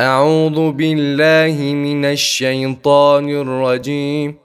أعوذ بالله من الشيطان الرجيم.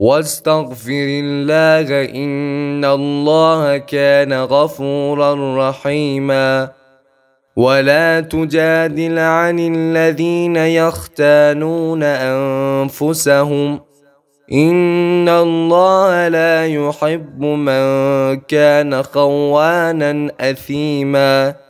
واستغفر الله إن الله كان غفورا رحيما. ولا تجادل عن الذين يختانون أنفسهم. إن الله لا يحب من كان خوانا أثيماً.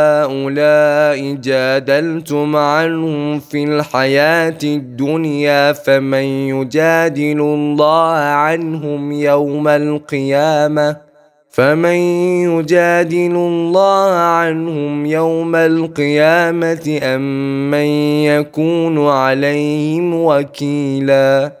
جادلتم عنهم في الحياة الدنيا فمن يجادل الله عنهم يوم القيامة فمن يجادل الله عنهم يوم القيامة أم من يكون عليهم وكيلا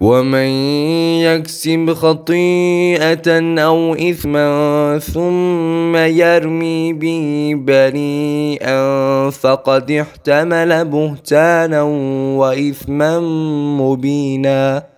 ومن يكسب خطيئة أو إثما ثم يرمي به بريئا فقد احتمل بهتانا وإثما مبينا.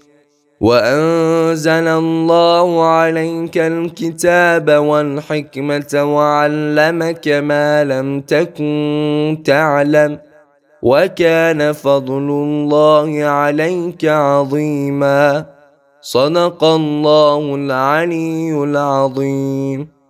وأنزل الله عليك الكتاب والحكمة وعلمك ما لم تكن تعلم وكان فضل الله عليك عظيما. صدق الله العلي العظيم.